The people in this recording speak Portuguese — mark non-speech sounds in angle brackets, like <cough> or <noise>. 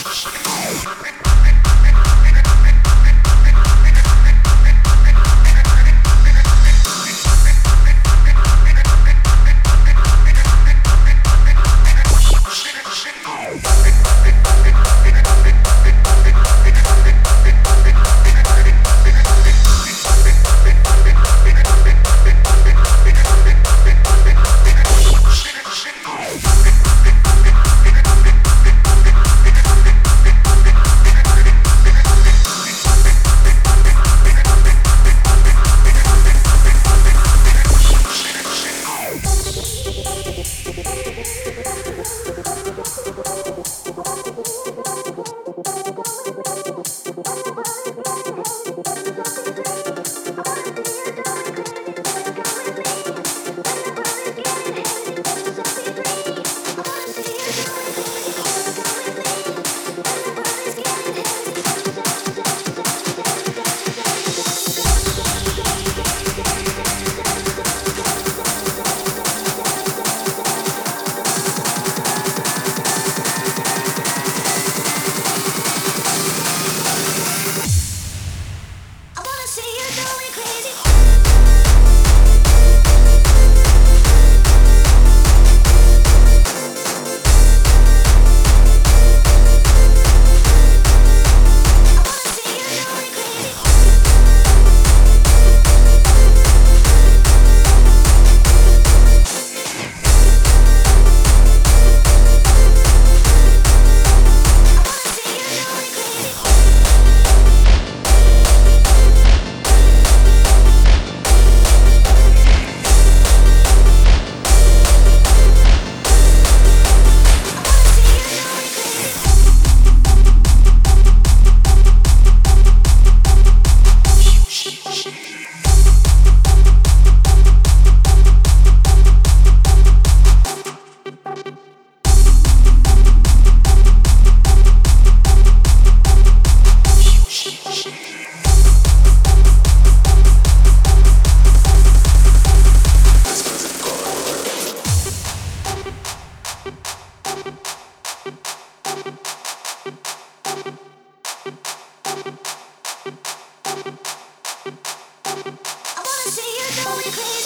Thank you. Crazy. <laughs>